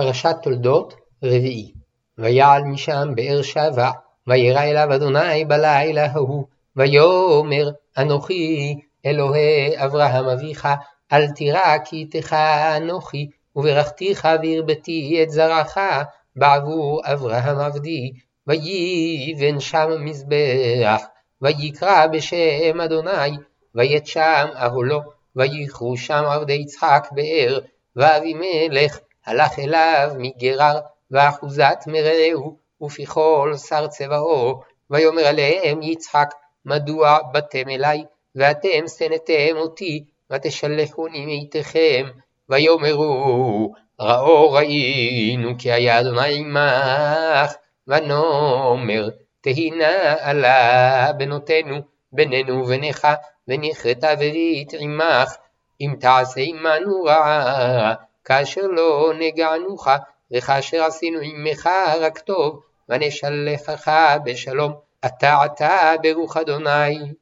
פרשת תולדות רביעי. ויעל משם באר שבע וירא אליו אדוני בלילה ההוא ויאמר אנוכי אלוהי אברהם אביך אל תירא כי איתך אנוכי וברכתיך והרביתי את זרעך בעבור אברהם עבדי. ויבן שם מזבח ויקרא בשם אדוני וית שם אהלו ויכרו שם עבדי יצחק באר ואבימלך הלך אליו מגרר ואחוזת מרעהו ופיכול שר צבאו. ויאמר עליהם יצחק מדוע באתם אלי? ואתם שנאתם אותי ותשלחוני מאיתכם ויאמרו ראו ראינו כי היה אדוני עמך ונאמר תהי נא עלה בנותינו בנינו ובניך ונכרתה ברית עמך. אם תעשה עמנו רעה כאשר לא נגענוך וכאשר עשינו עמך רק טוב ונשלחך בשלום אתה עתה ברוך אדוני